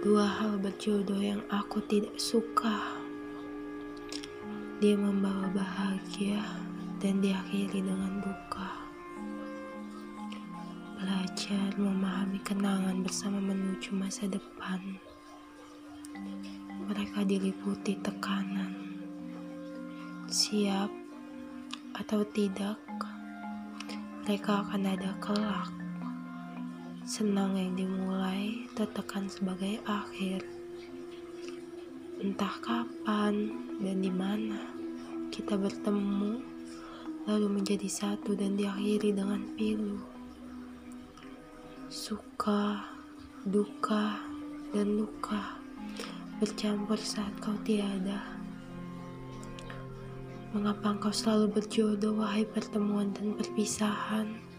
Dua hal berjodoh yang aku tidak suka. Dia membawa bahagia dan diakhiri dengan duka. Belajar memahami kenangan bersama menuju masa depan. Mereka diliputi tekanan. Siap atau tidak, mereka akan ada kelak. Senang yang dimulai tertekan sebagai akhir. Entah kapan dan di mana kita bertemu, lalu menjadi satu dan diakhiri dengan pilu. Suka, duka, dan luka bercampur saat kau tiada. Mengapa engkau selalu berjodoh, wahai pertemuan dan perpisahan?